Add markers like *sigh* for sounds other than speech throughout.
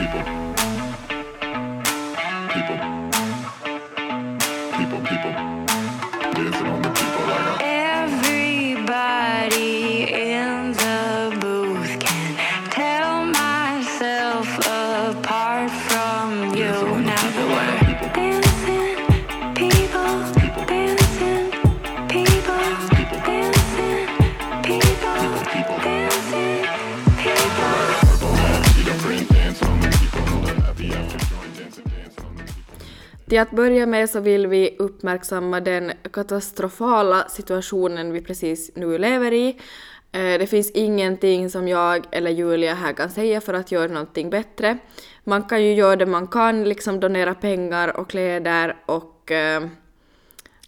people. Till att börja med så vill vi uppmärksamma den katastrofala situationen vi precis nu lever i. Eh, Det finns ingenting som jag eller Julia här kan säga för att göra någonting bättre. Man kan ju göra det man kan, liksom donera pengar och kläder och eh,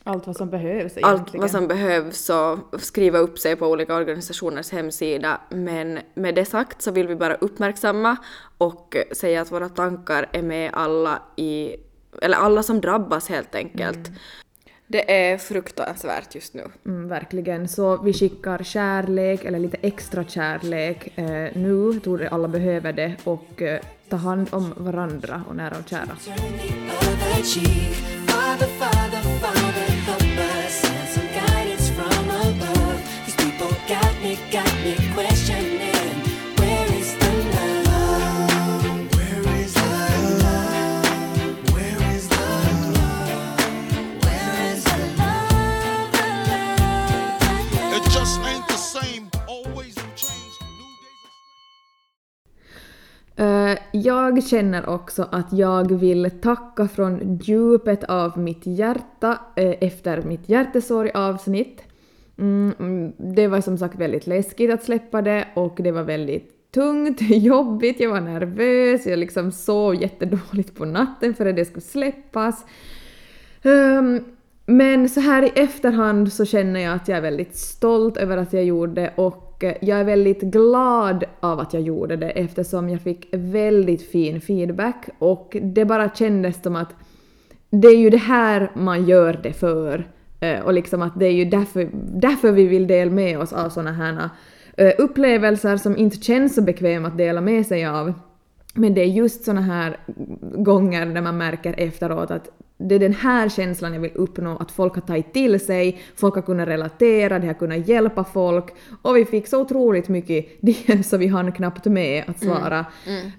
Allt vad som behövs allt egentligen. vad som behövs och skriva upp sig på olika organisationers hemsida. Men med det sagt så vill vi bara uppmärksamma och säga att våra tankar är med alla i, eller alla som drabbas helt enkelt. Det är fruktansvärt just nu. Mm, verkligen. Så vi skickar kärlek, eller lite extra kärlek eh, nu, jag tror alla behöver det, och eh, ta hand om varandra och nära och kära. Eh, jag känner också att jag vill tacka från djupet av mitt hjärta eh, efter mitt hjärtesorgavsnitt. Mm, mm, det var som sagt väldigt läskigt att släppa det och det var väldigt tungt, *laughs* jobbigt, jag var nervös, jag liksom sov jättedåligt på natten för att det skulle släppas. Ehm, men så här i efterhand så känner jag att jag är väldigt stolt över att jag gjorde det och Eh, jag är väldigt glad av att jag gjorde det eftersom jag fick väldigt fin feedback och det bara kändes som att det är ju det här man gör det för. Eh, och liksom att det är ju därför, därför vi vill dela med oss av såna här eh, upplevelser som inte känns så bekväma att dela med sig av. Men det är just såna här gånger när man märker efteråt att det är den här känslan jag vill uppnå, att folk har tagit till sig, folk har kunnat relatera, de har kunnat hjälpa folk och vi fick så otroligt mycket *laughs* DM så vi hann knappt med att svara.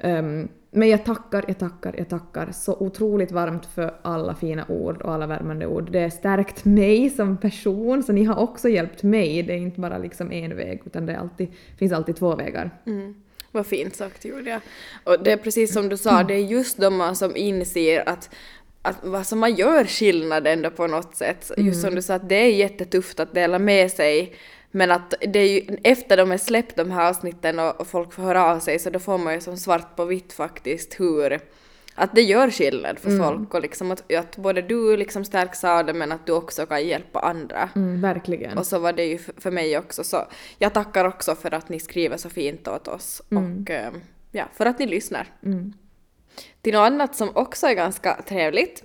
Um, men jag tackar, jag tackar, jag tackar så otroligt varmt för alla fina ord och alla värmande ord. Det har stärkt mig som person, så ni har också hjälpt mig. Det är inte bara liksom en väg, utan det alltid, finns alltid två vägar. Mm. Vad fint sagt Julia. Och det är precis som du sa, det är just de som inser att att som man gör skillnad ändå på något sätt. Just som du sa, att det är jättetufft att dela med sig. Men att det är ju efter de är släppt de här avsnitten och, och folk får höra av sig så då får man ju som svart på vitt faktiskt hur att det gör skillnad för folk och liksom att, att både du liksom stärks av det men att du också kan hjälpa andra. Mm, verkligen. Och så var det ju f- för mig också så jag tackar också för att ni skriver så fint åt oss och eh, ja, för att ni lyssnar. Till något annat som också är ganska trevligt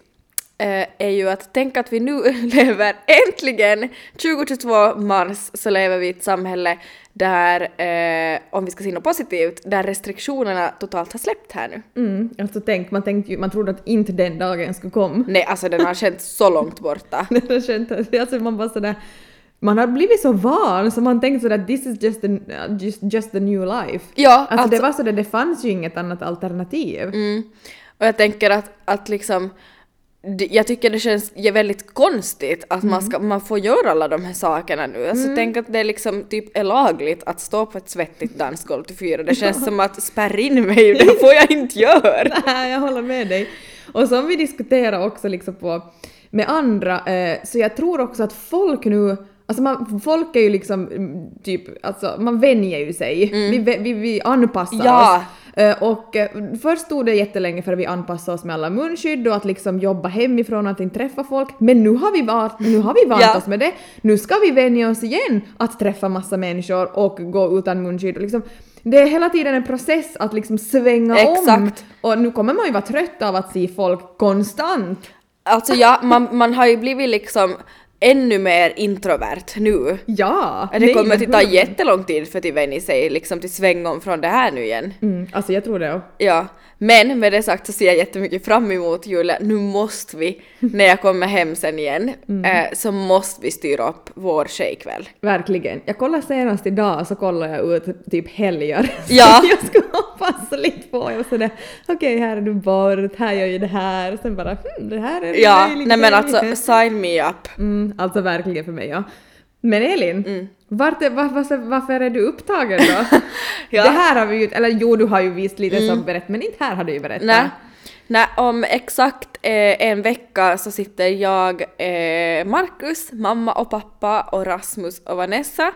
eh, är ju att tänk att vi nu *laughs* lever äntligen 2022 mars så lever vi i ett samhälle där, eh, om vi ska se något positivt, där restriktionerna totalt har släppt här nu. Mm, alltså tänk, man, tänkte ju, man trodde att inte den dagen skulle komma. Nej, alltså den har *laughs* känts så långt borta. Det har känt, alltså man bara sådär, man har blivit så van så man tänkte sådär this is just, the, just, just the new life. Ja, Alltså, det alltså- var sådär, det fanns ju inget annat alternativ. Mm. Och jag tänker att, att liksom det- jag tycker det känns väldigt konstigt att man, ska, man får göra alla de här sakerna nu. Alltså tänk att det liksom typ är lagligt att stå på ett svettigt dansgolv till fyra. Det känns som att spärr in mig, det får jag inte göra. *laughs* Nej, jag håller med dig. Och som vi diskuterar också liksom på, med andra, eh, så jag tror också att folk nu Alltså man, folk är ju liksom mm, typ, alltså man vänjer ju sig. Vi, vi, vi anpassar Mm. Ja. oss. Eh, Och eh, först tog det jättelänge för att vi anpassade oss med alla munskydd och att liksom jobba hemifrån och att inte träffa folk. Men nu har vi, var, nu har vi vant Ja. oss med det. Nu ska vi vänja oss igen att träffa massa människor och gå utan munskydd. Och liksom, det är hela tiden en process att liksom svänga om. Exakt. Och nu kommer man ju vara trött av att se folk konstant. Alltså ja, man, man har ju blivit liksom ännu mer introvert nu. Ja! Det nej, kommer att ta jättelång tid för att vänja sig liksom till sväng om från det här nu igen. Mm, alltså jag tror det. också. Ja, men med det sagt så ser jag jättemycket fram emot Julia. Nu måste vi, när jag kommer hem sen igen, Mm. eh, så måste vi styra upp vår tjejkväll. Verkligen. Jag kollade senast idag så kollade jag ut typ helger. *laughs* Ja. Jag skulle passa lite på. Jag var sådär, okej här är du bort, här gör jag det här. Och sen bara, hmm, det här är en Ja, nej men alltså sign me up. Mm, alltså verkligen för mig ja. Men Elin, Mm. vart är, var, varför, är du upptagen då? *laughs* Ja. Det här har vi ju, eller jo du har ju visst lite som berättat men inte här har du ju berättat. Nej. Nej, om exakt eh, en vecka så sitter jag, eh, Markus, mamma och pappa och Rasmus och Vanessa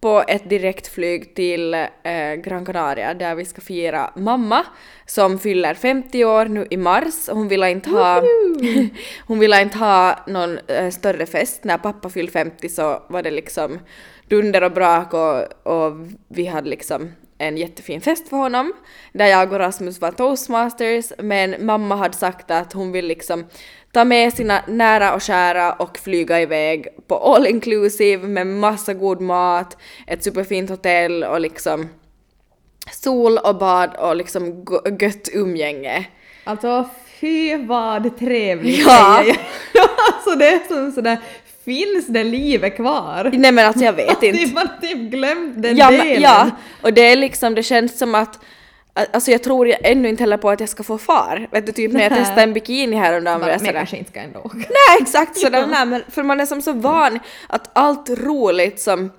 på ett direktflyg till eh, Gran Canaria där vi ska fira mamma som fyller 50 år nu i mars hon ville inte ha, *laughs* hon ville inte ha någon eh, större fest. När pappa fyllde 50 så var det liksom dunder och brak och, och vi hade liksom en jättefin fest för honom där jag och Rasmus var toastmasters men mamma hade sagt att hon vill liksom ta med sina nära och kära och flyga iväg på all inclusive med massa god mat, ett superfint hotell och liksom sol och bad och liksom gött umgänge. Alltså fy vad trevligt Ja. *laughs* alltså det är som sådär, finns det livet kvar? Nej men alltså jag vet *laughs* inte. Typ, man typ glömt den Ja, delen. men, ja, och det är liksom, det känns som att Alltså jag tror jag ännu inte heller på att jag ska få far. Vet du, typ när jag testade en bikini häromdagen var jag sådär kanske inte ska ändå. Nej exakt sådär, *laughs* nej, men för man är som så van att allt roligt som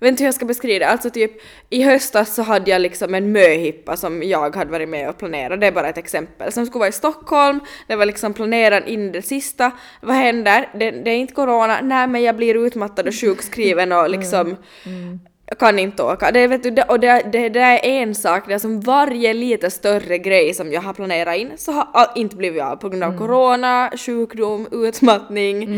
vet inte hur jag ska beskriva det, alltså typ i höstas så hade jag liksom en möhippa som jag hade varit med och planerat, det är bara ett exempel, som skulle vara i Stockholm, det var liksom planerat in det sista, vad händer? Det, det är inte corona, nej men jag blir utmattad och sjukskriven och liksom jag kan inte åka. Det, vet du, det, och det, det, det är en sak, det är som varje lite större grej som jag har planerat in så har all, inte blivit av på grund av corona, sjukdom, utmattning.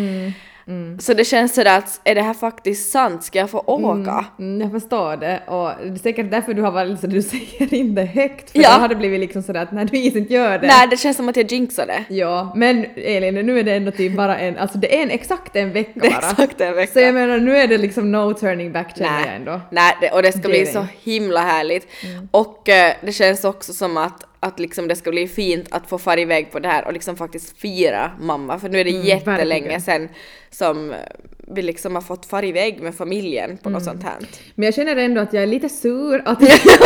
Så det känns sådär att är det här faktiskt sant? Ska jag få åka? Mm, jag förstår det och det är säkert därför du har varit så du säger inte högt för Ja. då har det blivit liksom sådär att när du inte gör det. Nej, det känns som att jag jinxade. Ja, men Elin, nu är det ändå typ bara en, alltså det är en exakt en vecka Det bara. exakt en vecka. Så jag menar nu är det liksom no turning back känner jag ändå. nej det, och det ska Det bli det. så himla härligt. Och eh, det känns också som att, att liksom det ska bli fint att få fara iväg på det här och liksom faktiskt fira mamma. För nu är det Mm, jättelänge verkligen. sedan som vi liksom har fått fara iväg med familjen på Mm. något sånt här. Men jag känner ändå att jag är lite sur att jag *laughs* inte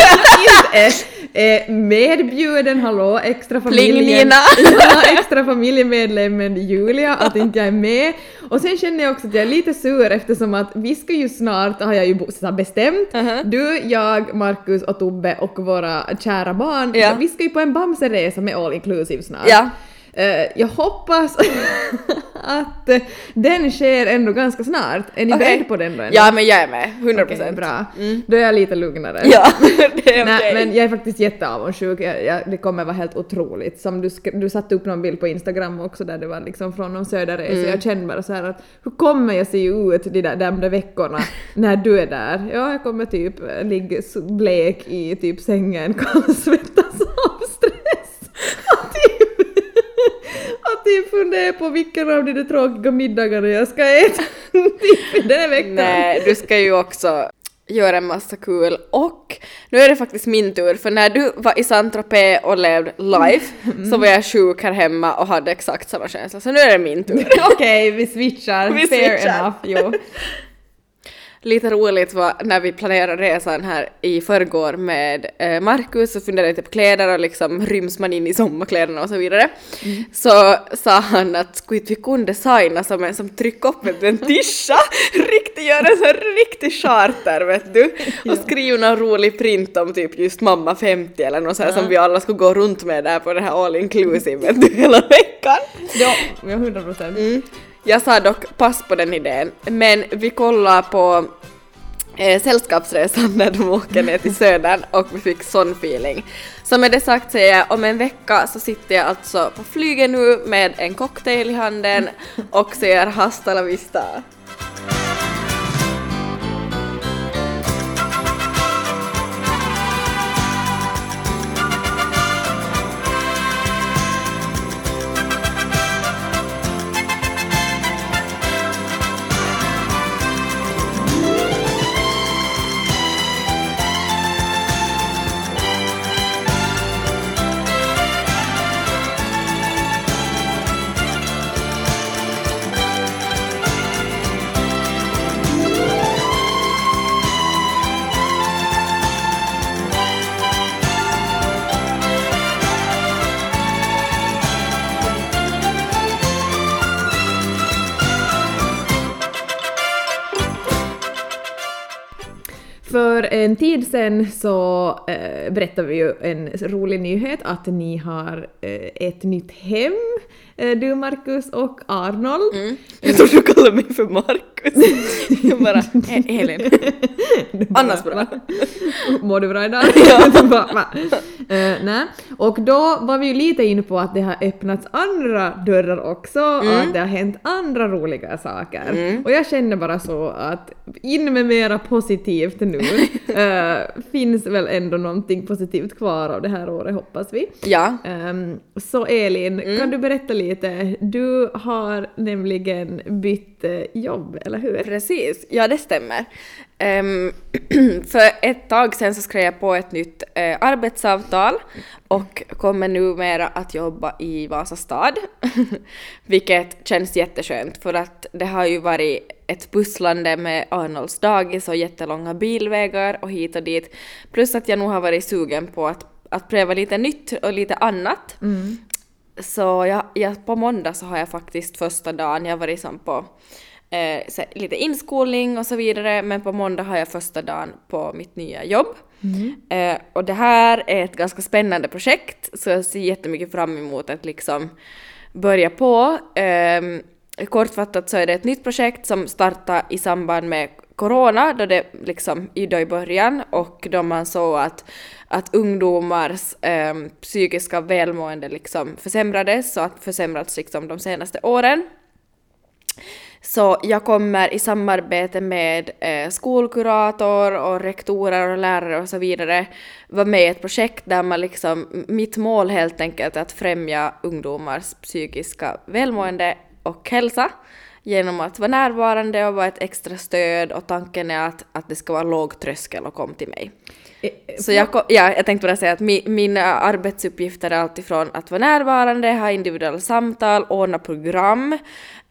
är, är medbjuden, hallå, extra familjen. Ja, extra familjemedlemmen Julia, att inte jag är med. Och sen känner jag också att jag är lite sur eftersom att vi ska ju snart, har jag ju bestämt, Uh-huh. du, jag, Markus och Tobbe och våra kära barn, Ja. vi ska ju på en Bamseresa med all inclusive snart. Ja. Eh, jag hoppas *laughs* att eh, den sker ändå ganska snart. Är ni beredda på den då? ändå? Ja men jag är med, 100%. Okej, bra. Då är jag lite lugnare. Ja, *laughs* det är Nej, men jag är faktiskt jätteavundsjuk. Jag, jag, det kommer vara helt otroligt. Som du, du satte upp någon bild på Instagram också där det var liksom från någon söderresa. Mm. Jag kände bara så här att hur kommer jag se ut de där, de där veckorna *laughs* när du är där? Ja, jag kommer typ eh, ligga blek i typ sängen, kallsvettas av stress. Och typ, och typ fundera på vilken av de där tråkiga middagarna jag ska äta den här veckan. Nej, du ska ju också göra en massa kul och nu är det faktiskt min tur för när du var i Saint-Tropez och levde live Mm. så var jag sjuk här hemma och hade exakt samma känsla så nu är det min tur. *laughs* Okej, vi switchar. Vi Fair switchar. enough. Jo. Lite roligt var när vi planerade resan här i förrgår med eh, Markus och funderade lite på kläder och liksom ryms man in i sommarkläderna och så vidare. Mm. Så sa han att skulle vi kunna designa som en som trycker upp en tischa, *laughs* riktigt göra en sån riktig charter vet du. *laughs* Och skriva någon rolig print om typ just mamma 50 eller något så här som vi alla skulle gå runt med där på det här all inclusive vet du hela veckan. Ja, ja, 100 procent. Mm. Jag sa dock pass på den idén, men vi kollar på eh, Sällskapsresan när de åker ner till södern och vi fick sån feeling. Så med det sagt säger jag, om en vecka så sitter jag alltså på flyget nu med en cocktail i handen och säger hasta la vista. Sen så eh, berättade vi ju en rolig nyhet att ni har eh, ett nytt hem, du Marcus och Arnold. Jag tror du kallar mig för Markus. Jag bara, "E- Elin. *laughs* Annars bra. Mår du bra idag? *laughs* Bara, va? Eh, nej. Och då var vi ju lite inne på att det har öppnats andra dörrar också och att det har hänt andra roliga saker. Och jag känner bara så att in med mera positivt nu. *laughs* Eh, finns väl ändå någonting positivt kvar av det här året hoppas vi. Ja. Ehm, så Elin, kan du berätta lite? Du har nämligen bytt eh, jobb, eller hur? Precis, ja det stämmer. Ehm, *clears throat* för ett tag sen så skrev jag på ett nytt eh, arbetsavtal och kommer numera att jobba i Vasa stad. *laughs* Vilket känns jätteskönt för att det har ju varit ett pusslande med Arnolds dagis och jättelånga bilvägar och hit och dit. Plus att jag nog har varit sugen på att, att pröva lite nytt och lite annat. Så jag, jag, på måndag så har jag faktiskt första dagen, jag har varit som på eh, lite inskolning och så vidare, men på måndag har jag första dagen på mitt nya jobb. Eh, och det här är ett ganska spännande projekt, så jag ser jättemycket fram emot att liksom börja på. Ehm, kortfattat så är det ett nytt projekt som startar i samband med corona, då det liksom i början och då man såg att, att ungdomars eh, psykiska välmående liksom försämrades och att försämrats liksom de senaste åren. Så jag kommer i samarbete med eh, skolkurator och rektorer och lärare och så vidare vara med i ett projekt där man liksom, mitt mål helt enkelt är att främja ungdomars psykiska välmående och hälsa genom att vara närvarande och vara ett extra stöd och tanken är att, att det ska vara låg tröskel och kom till mig. Eh, Så jag, ja, jag tänkte bara säga att mi, mina arbetsuppgifter är alltifrån att vara närvarande, ha individuella samtal, ordna program,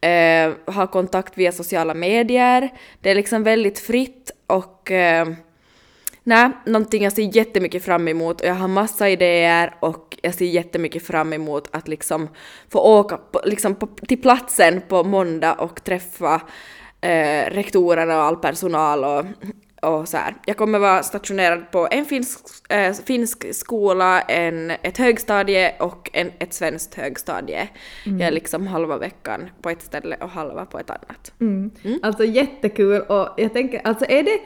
eh, ha kontakt via sociala medier. Det är liksom väldigt fritt och eh, nej, någonting jag ser jättemycket fram emot och jag har massa idéer och jag ser jättemycket fram emot att liksom få åka på, liksom på, till platsen på måndag och träffa eh, rektorerna och all personal och, och så här. Jag kommer vara stationerad på en finsk, eh, finsk skola, en, ett högstadie och en, ett svenskt högstadie. Jag är liksom halva veckan på ett ställe och halva på ett annat. Mm. Alltså jättekul och jag tänker, alltså är det,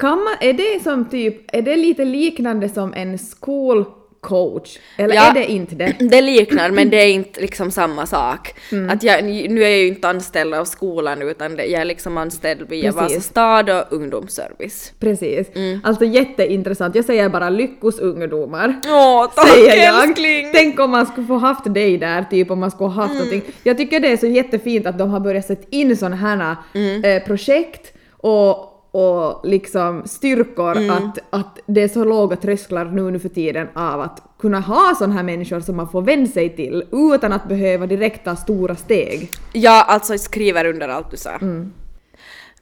kan man, är det som typ, är det lite liknande som en skolcoach? Eller Ja. är det inte det? *clears throat* Det liknar men det är inte liksom samma sak. Mm. Att jag, nu är jag ju inte anställd av skolan utan jag är liksom anställd via Precis. Vasa stad och ungdomsservice. Precis. Mm. Alltså jätteintressant. Jag säger bara lyckos ungdomar. Åh, tack säger jag. älskling! Tänk om man skulle få haft dig där, typ om man skulle ha haft Mm. någonting. Jag tycker det är så jättefint att de har börjat sätta in sådana här Mm. eh, projekt och och liksom styrkor Mm. att, att det är så låga trösklar nu, nu för tiden av att kunna ha sådana här människor som man får vända sig till utan att behöva direkt ta stora steg. Jag alltså skriver under allt du sa. Mm.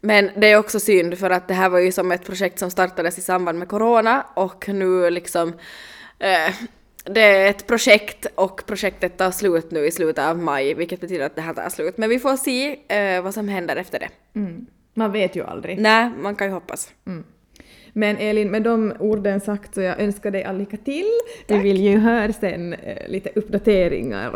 Men det är också synd för att det här var ju som ett projekt som startades i samband med corona och nu liksom eh, det är ett projekt och projektet tar slut nu i slutet av maj vilket betyder att det här tar slut. Men vi får se eh, vad som händer efter det. Man vet ju aldrig. Nej, man kan ju hoppas. Men Elin, med de orden sagt så jag önskar dig all lycka till. Vi vill ju höra sen eh, lite uppdateringar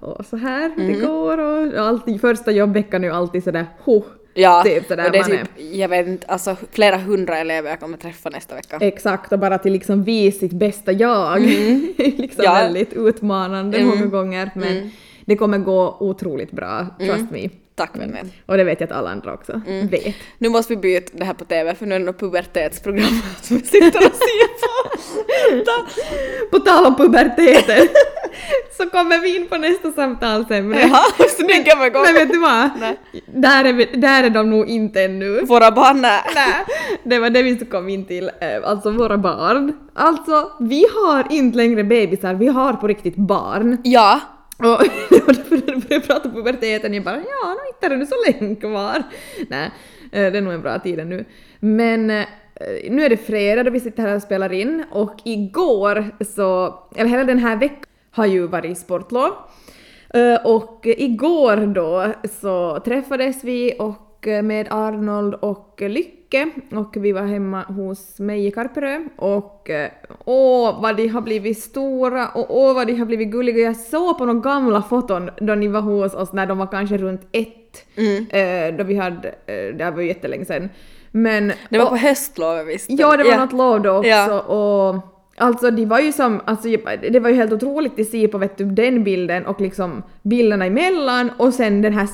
och, och så här hur det går och alltid, första jobbveckan är ju alltid sådär ho. Ja, Typ sådär och det är typ, jag vet inte, alltså flera hundra elever jag kommer träffa nästa vecka. Exakt, och bara till liksom visa sitt bästa jag. *laughs* liksom Ja. väldigt utmanande många gånger men det kommer gå otroligt bra, trust me. Tack vännen. Och det vet jag att alla andra också vet. Nu måste vi byta det här på TV för nu är det något pubertetsprogram *laughs* som vi sitter och ser på. På tal om puberteten *laughs* så kommer vi in på nästa samtalsämne. Jaha, vi gå. Men vet du vad? Nej. Där är, vi, där är de nog inte ännu. Våra barn. Nej, det var det vi komma in till, eh, alltså våra barn. Alltså, vi har inte längre bebisar, vi har på riktigt barn. Ja, och *laughs* när du började prata om puberteten, jag bara ja, nu hittar du nu så länge kvar. Nej, eh, det är nog en bra tid nu. Men eh, nu är det fredag då vi sitter här och spelar in och igår så, eller hela den här veckan har ju varit sportlov. Eh, och igår då så träffades vi och med Arnold och Lycke Lycke och vi var hemma hos mig i Karperö och eh, åh vad de har blivit stora och åh vad de har blivit gulliga. Jag såg på några gamla foton då ni var hos oss när de var kanske runt ett, eh, då vi hade, eh, det här var ju jättelänge sedan. Men, Det var och- på höstlovet visst? Ja, det var något lov då också Ja. och alltså de var ju som, alltså det var ju helt otroligt att se på vet du, den bilden och liksom bilderna emellan och sen den här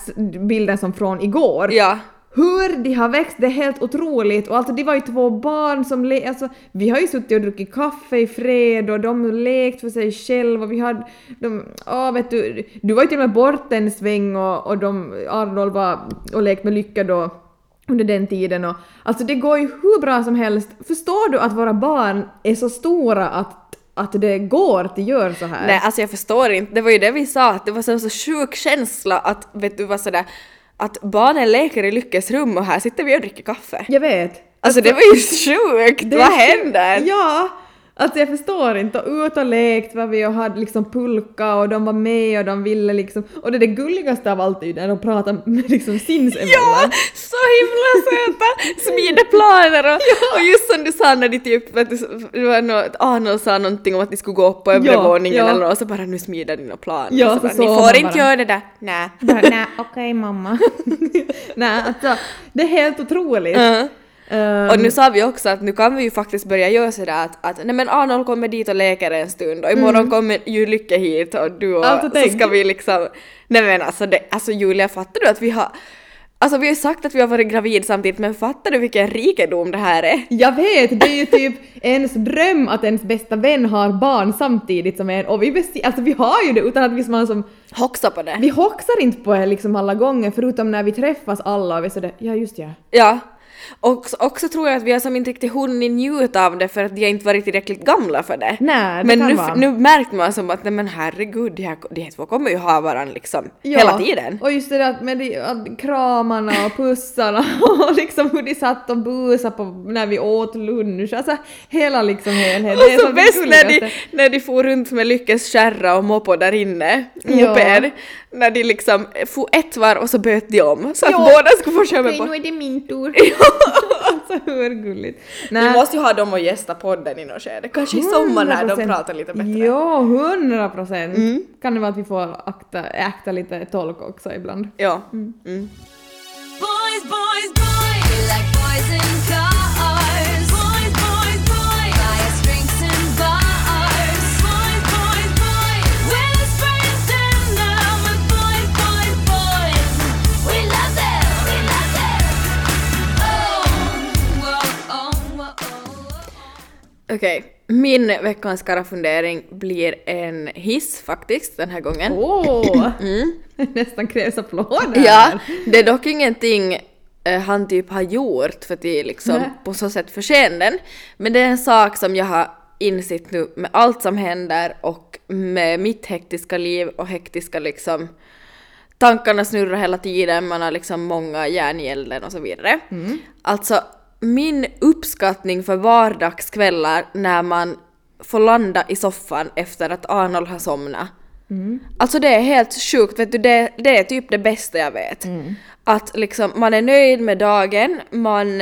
bilden som från igår. Ja. Hur de har växt, det är helt otroligt och alltså de var ju två barn som le- alltså vi har ju suttit och druckit kaffe i fred och de har lekt för sig själva och vi hade, de, ja vet du, du var ju till och med borta en sväng och, och de, Arnold var och lekt med Lycka då under den tiden och alltså det går ju hur bra som helst. Förstår du att våra barn är så stora att, att det går att de gör så här? Nej, alltså jag förstår inte. Det var ju det vi sa, att det var så, så sjuk känsla att, vet du, var sådär att barnen leker i Lyckes rum och här sitter vi och dricker kaffe. Jag vet. Alltså det var ju sjukt! Det Vad händer? Ja! Alltså jag förstår inte. Och ut och lekt var vi och hade liksom pulka och de var med och de ville liksom... Och det är det gulligaste av allt är ju när de pratar med liksom sinsemellan. Ja, så himla söta! Smider planer och, *laughs* och just som du sa när de typ, vet du, det var något, Arnold sa någonting om att de skulle gå upp på övre Ja, våningen ja. eller något, och så bara nu smider de några planer. Ja, så så bara, såg Ni får inte bara. göra det där. Nej. Nej, okej mamma. *laughs* Nej, alltså det är helt otroligt. Ja. Ehm, Och nu sa vi också att nu kan vi ju faktiskt börja göra sådär att, att nej men Arnold kommer dit och leker en stund och imorgon kommer ju Lycke hit och du och Alltså, så ska vi liksom... Nej men alltså, det, alltså Julia fattar du att vi har... Alltså vi har ju sagt att vi har varit gravid samtidigt men fattar du vilken rikedom det här är? Jag vet, det är ju typ ens dröm att ens bästa vän har barn samtidigt som en och vi, besti- alltså, vi har ju det utan att vi som, som Hoxa på det. vi hoxar inte på det liksom alla gånger förutom när vi träffas alla och vi är sådär ja just ja. Ja. Och så- också tror jag att vi har som inte riktigt hunnit njuta av det för att de har inte varit tillräckligt gamla för det. Nej, det men kan nu, vara. nu märkte man som att nej men herregud, de här, de här två kommer ju ha varandra liksom Ja, hela tiden. Och just det där med de, att kramarna och pussarna *laughs* och liksom hur de satt och busade på när vi åt lunch. Alltså hela liksom helheten. Och så bäst när de, när de for runt med Lyckes kärra och moppo där inne, Ja. När de liksom for ett var och så bytte de om så att Ja. båda skulle få köra med Okej, på. nu är det min tur. *laughs* alltså hur gulligt. Vi måste ju ha dem och gästa podden i något skede, kanske i sommar när de 100%. pratar lite bättre. Ja, hundra procent. Mm. Kan det vara att vi får akta, akta lite tolk också ibland. Ja. Mm. Boys, boys, boys. Oh. Okej, min veckans karafundering blir en hiss faktiskt den här gången. Åh! *clears throat* *laughs* Nästan krävs applåder. Mm. Ja, det är dock ingenting eh, han typ har gjort för att liksom Nej. på så sätt förtjäna den. Men det är en sak som jag har insett nu med allt som händer och med mitt hektiska liv och hektiska liksom tankarna snurrar hela tiden, man har liksom många järn i elden och så vidare. Alltså min uppskattning för vardagskvällar när man får landa i soffan efter att Arnold har somnat. Alltså det är helt sjukt, vet du, det, det är typ det bästa jag vet. Att liksom man är nöjd med dagen, man,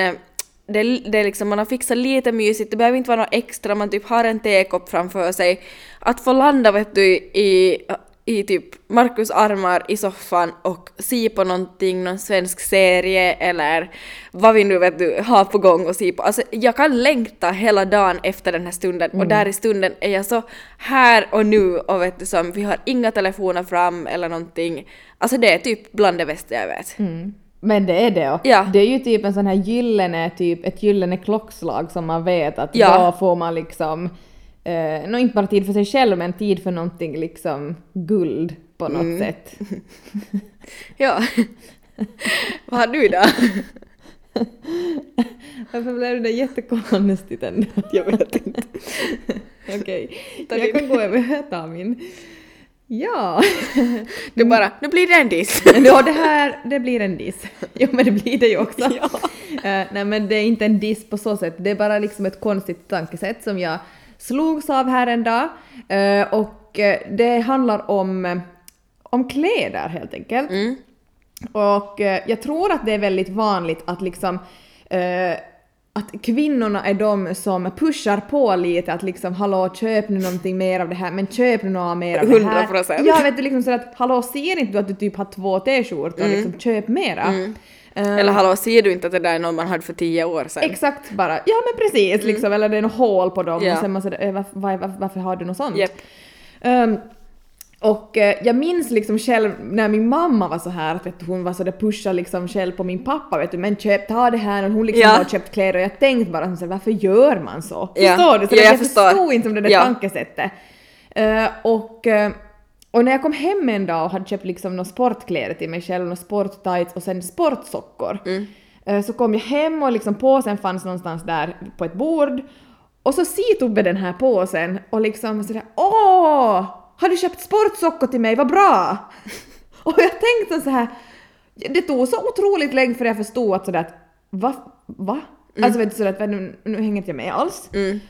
det, det liksom, man har fixat lite mysigt, det behöver inte vara något extra, man typ har en tekopp framför sig. Att få landa vet du i, i typ Markus armar i soffan och se på någonting, någon svensk serie eller vad vi nu vet du har på gång och se på. Alltså jag kan längta hela dagen efter den här stunden och där i stunden är jag så här och nu och vet du som vi har inga telefoner fram eller någonting. Alltså det är typ bland det bästa jag vet. Men det är det. och Ja. Det är ju typ en sån här gyllene, typ ett gyllene klockslag som man vet att Ja. då får man liksom, eh, nå inte bara tid för sig själv men tid för någonting liksom guld på något Mm. sätt. *laughs* Ja. vad har du då? *laughs* Varför blev det jättekonstigt ändå? *laughs* jag vet inte. Okej, Ta jag kan gå över och ta min. Ja. Du bara, nu blir det en diss. Ja, det här, det blir en diss. Jo, men det blir det ju också. Ja. Eh, nej, men det är inte en diss på så sätt. Det är bara liksom ett konstigt tankesätt som jag slogs av här en dag. Eh, och eh, det handlar om, eh, om kläder helt enkelt. Och eh, jag tror att det är väldigt vanligt att liksom att kvinnorna är de som pushar på lite att liksom hallå köp nu någonting mer av det här men köp nu något mer av det här. 100%. Ja vet du liksom så att hallå ser inte du att du typ har två t-skjortor liksom köp mera. Eh, Eller hallå, ser du inte att det där är någon man hade för tio år sedan? Exakt bara, ja men precis liksom, eller det är något hål på dem Mm. Ja. och sen man säger eh, varför, varför, varför har du något sånt? Japp. Ehm, och eh, jag minns liksom själv när min mamma var så här att du, hon var så där pusha liksom själv på min pappa vet du men köp, ta det här och hon liksom Ja. har köpt kläder och jag tänkte bara så här, varför gör man så? Ja. Förstår du? Så Ja, jag, jag förstår. förstod inte om det där Ja. tankesättet. Eh, och, eh, och när jag kom hem en dag och hade köpt liksom några sportkläder till mig själv, några sporttights och sen sportsockor. Mm. eh, Så kom jag hem och liksom påsen fanns någonstans där på ett bord. Och så ser Tobbe den här påsen och liksom sådär åh! Har du köpt sportsockor till mig? Vad bra! *laughs* Och jag tänkte så här. Det tog så otroligt länge för jag förstod att sådär att va? Va? Alltså vet du sådär att nu, nu hänger inte jag med alls. Mm.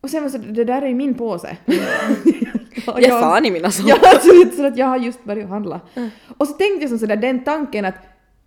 Och sen var det så det där är ju min påse. *laughs* *laughs* Och Ge fan i mina *laughs* Ja, saker. du, så att jag har just börjat handla. Och så tänkte jag som sådär den tanken att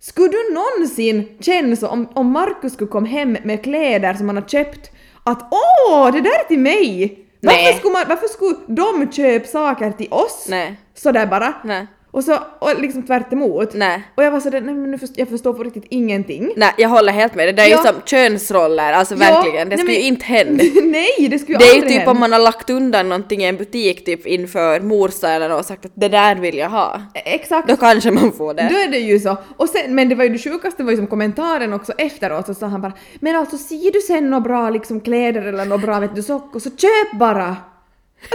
skulle du någonsin känna så om, om Markus skulle komma hem med kläder som han har köpt att åh, det där är till mig! Varför skulle, man, varför skulle de köpa saker till oss? Nej. Sådär bara. Nej. Och så och liksom tvärt emot. Nej. Och jag var sådär, nej men nu först, jag förstår på riktigt ingenting. Nej, jag håller helt med. Det där är Ja. ju som könsroller, alltså Ja, verkligen. Det nej, skulle ju men- inte hända. *laughs* nej, det skulle Det är ju aldrig typ hända. om man har lagt undan någonting i en butik typ inför morsa eller något och sagt att det där vill jag ha. Exakt. Då kanske man får det. Då är det ju så. Och sen, men det var ju det sjukaste var ju som kommentaren också efteråt så sa han bara “men alltså ser du sen några bra liksom kläder eller några bra vet du sockor så köp bara”.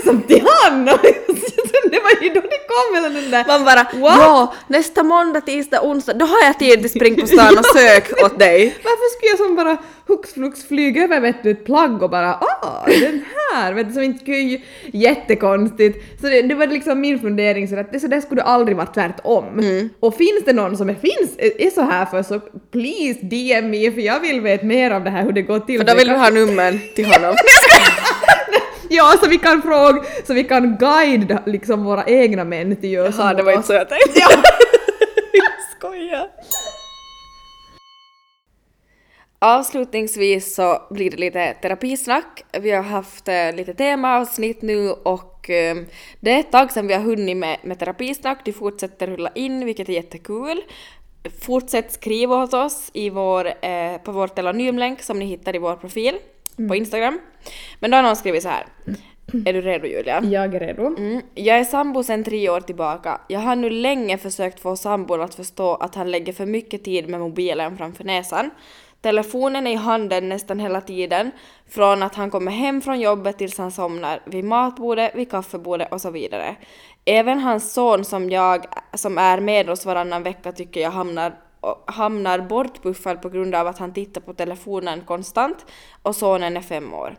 Som till han! det var ju då det kom hela den där Man bara What? ja, nästa måndag, tisdag, onsdag, då har jag tid att springa på stan och sök åt dig. Varför skulle jag som bara hux flux flyga över vet du, ett plagg och bara ah den här vet du som inte skulle jättekonstigt. Så det, det var liksom min fundering så att det så där skulle det aldrig vara tvärtom. Mm. Och finns det någon som är, finns, är, är så här för så please DM me för jag vill veta mer av det här hur det går till. För då vill du ha *laughs* nummer till honom. *laughs* *laughs* *laughs* Ja, så vi kan fråga, så vi kan guida liksom våra egna män till just Ja, det var inte så jag tänkte. *laughs* jag skojar. Avslutningsvis så blir det lite terapisnack. Vi har haft eh, lite temaavsnitt nu och eh, det är ett tag sedan vi har hunnit med, med terapisnack. De fortsätter rulla in, vilket är jättekul. Fortsätt skriva åt oss i vår, eh, på vår telanymlänk som ni hittar i vår profil på Instagram. Men då har någon skrivit så här. Är du redo Julia? Jag är redo. Mm. Jag är sambo sedan tre år tillbaka. Jag har nu länge försökt få sambon att förstå att han lägger för mycket tid med mobilen framför näsan. Telefonen är i handen nästan hela tiden, från att han kommer hem från jobbet tills han somnar, vid matbordet, vid kaffebordet och så vidare. Även hans son som jag, som är med oss varannan vecka tycker jag hamnar hamnar bortpuffad på grund av att han tittar på telefonen konstant och sonen är fem år.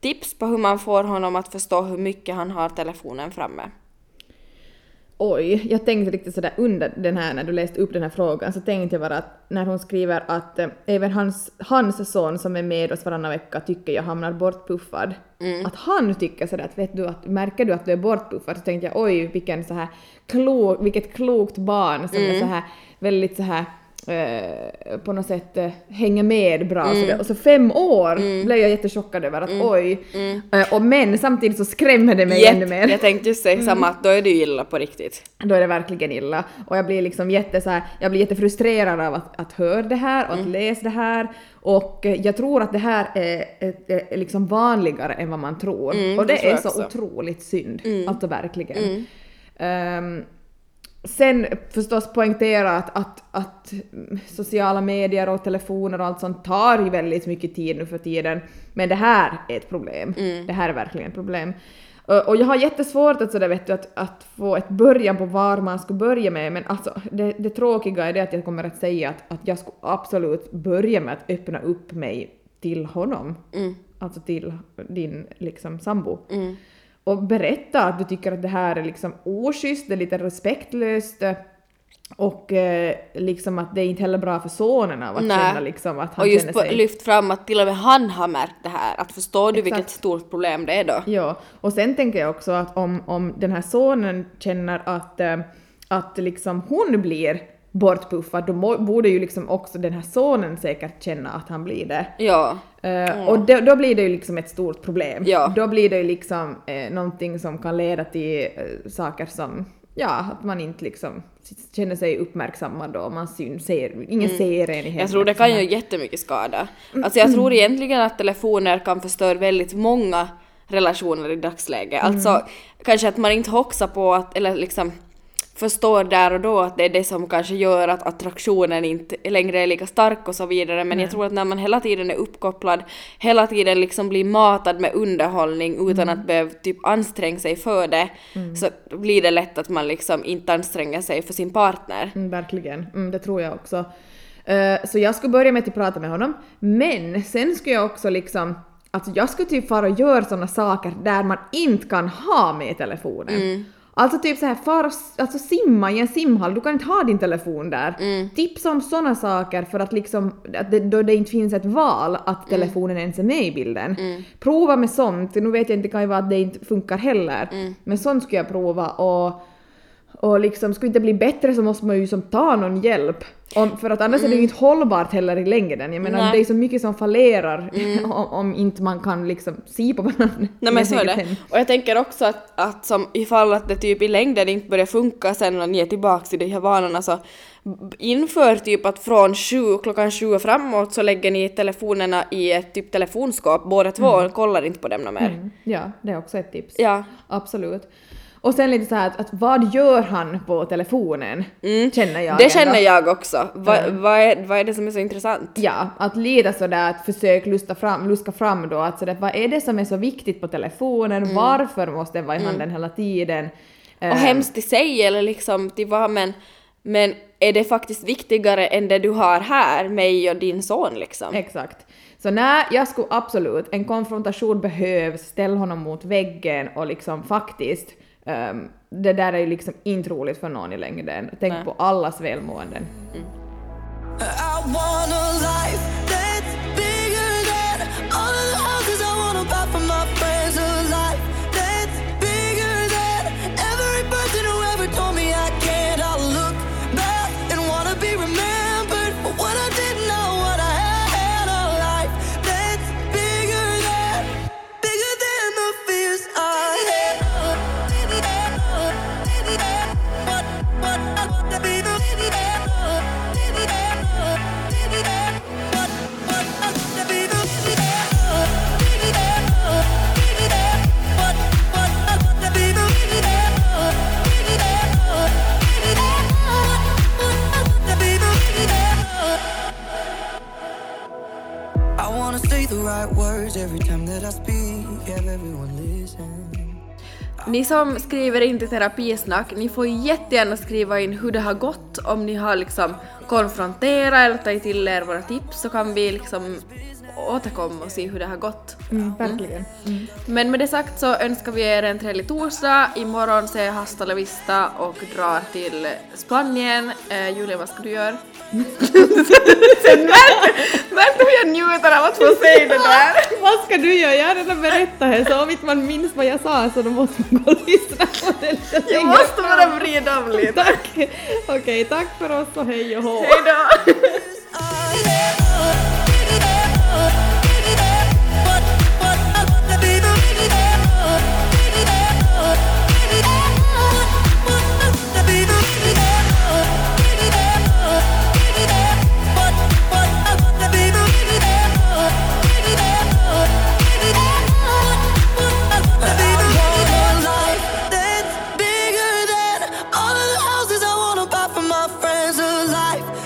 Tips på hur man får honom att förstå hur mycket han har telefonen framme. Oj, jag tänkte riktigt sådär under den här, när du läste upp den här frågan, så tänkte jag bara att när hon skriver att eh, även hans, hans son som är med oss varannan vecka tycker jag hamnar bortpuffad. Att han tycker sådär att vet du att märker du att du är bortpuffad så tänkte jag oj vilken så här klok, vilket klokt barn som är så här väldigt så här eh, på något sätt eh, hänger med bra. Så det, och så fem år blev jag jättechockad över att oj. Eh, och men samtidigt så skrämmer det mig ännu mer. jag tänkte just säga samma, att då är det ju illa på riktigt. då är det verkligen illa. Och jag blir liksom jätte så här, jag blir jättefrustrerad av att, att höra det här och att Mm. läsa det här. Och eh, jag tror att det här är, är, är liksom vanligare än vad man tror. Mm, och det det, är så också. otroligt synd. Alltså verkligen. Mm. Sen förstås poängtera att, att, att sociala medier och telefoner och allt sånt tar ju väldigt mycket tid nu för tiden. Men det här är ett problem. Mm. Det här är verkligen ett problem. Och jag har jättesvårt att, sådär, vet du, att, att få ett början på var man skulle börja med, men alltså, det, det tråkiga är det att jag kommer att säga att, att jag skulle absolut börja med att öppna upp mig till honom. Mm. Alltså till din liksom, sambo. Mm. Och berätta att du tycker att det här är liksom oschysst, det är lite respektlöst eh, och eh, liksom att det är inte heller bra för sonen av att Nej. känna liksom att han Och just känner sig... lyft fram att till och med han har märkt det här. Att förstår du Exakt. vilket stort problem det är då? Ja, och sen tänker jag också att om, om den här sonen känner att, eh, att liksom hon blir bortpuffad, då borde ju liksom också den här sonen säkert känna att han blir det. Ja. Eh, Och då, då blir det ju liksom ett stort problem. Ja. Då blir det ju liksom eh, någonting som kan leda till eh, saker som, ja, att man inte liksom känner sig uppmärksammad och man syn, ser, ingen ser en i hemmet. Mm. Jag tror det kan göra jättemycket skada. Alltså jag tror egentligen att telefoner kan förstöra väldigt många relationer i dagsläget. Alltså kanske att man inte hoxar på att, eller liksom förstår där och då att det är det som kanske gör att attraktionen inte längre är lika stark och så vidare. Men jag tror att när man hela tiden är uppkopplad, hela tiden liksom blir matad med underhållning utan att behöva typ anstränga sig för det, så blir det lätt att man liksom inte anstränger sig för sin partner. Mm, verkligen, mm, det tror jag också. Eh, så jag skulle börja med att prata med honom, men sen skulle jag också liksom Alltså jag skulle typ fara och göra sådana saker där man inte kan ha med telefonen. Alltså typ så här, s- alltså simma i en simhall, du kan inte ha din telefon där. Tipsa om sådana saker för att liksom, att det, då det inte finns ett val att telefonen ens är med i bilden. Prova med sånt, nu vet jag inte, det kan ju vara att det inte funkar heller. Men sånt skulle jag prova och och liksom, skulle inte bli bättre så måste man ju som ta någon hjälp. Om, för att annars är det ju inte hållbart heller i längden. Jag menar Nej. det är så mycket som fallerar *laughs* om, om inte man kan liksom se på varandra. Nej men så är det. enkelt. Och jag tänker också att, att som ifall att det typ i längden inte börjar funka sen när ni är tillbaka till de här vanorna så inför typ att från sju, klockan sju och framåt så lägger ni telefonerna i ett typ telefonskåp båda två och kollar inte på dem mer. Mm. Ja, det är också ett tips. Ja. Absolut. Och sen lite så här att, att vad gör han på telefonen? Känner jag Mm. Det ändå. känner jag också. Va, vad, är, vad är det som är så intressant? Ja, att lite sådär att försök lusta fram, luska fram då att sådär, vad är det som är så viktigt på telefonen? Varför måste den vara i handen hela tiden? Och Ehm, hemskt i sig eller liksom till vad men, men är det faktiskt viktigare än det du har här, mig och din son liksom? Exakt. Så nej, jag skulle absolut, en konfrontation behövs, ställ honom mot väggen och liksom faktiskt, ehm, det där är ju liksom inte roligt för någon i längden. Tänk Nej. på allas välmåenden. I Ni som skriver in till terapisnack, ni får jättegärna skriva in hur det har gått om ni har liksom konfronterat eller tagit till er våra tips så kan vi liksom återkomma och se hur det har gått. Mm, verkligen. Men med det sagt så önskar vi er en trevlig torsdag. Imorgon ser jag Hasta la Vista och drar till Spanien. Eh, Julia, vad ska du göra? *laughs* Märkte hur jag njuter av att få säga det där? *laughs* Vad ska du göra? Jag har redan berättat det, så om inte man minns vad jag sa så då måste man gå och lyssna på det lite Jag måste bara vrida om lite. Tack! Okej, tack för oss och hej och hå! Hey, dog. signs of life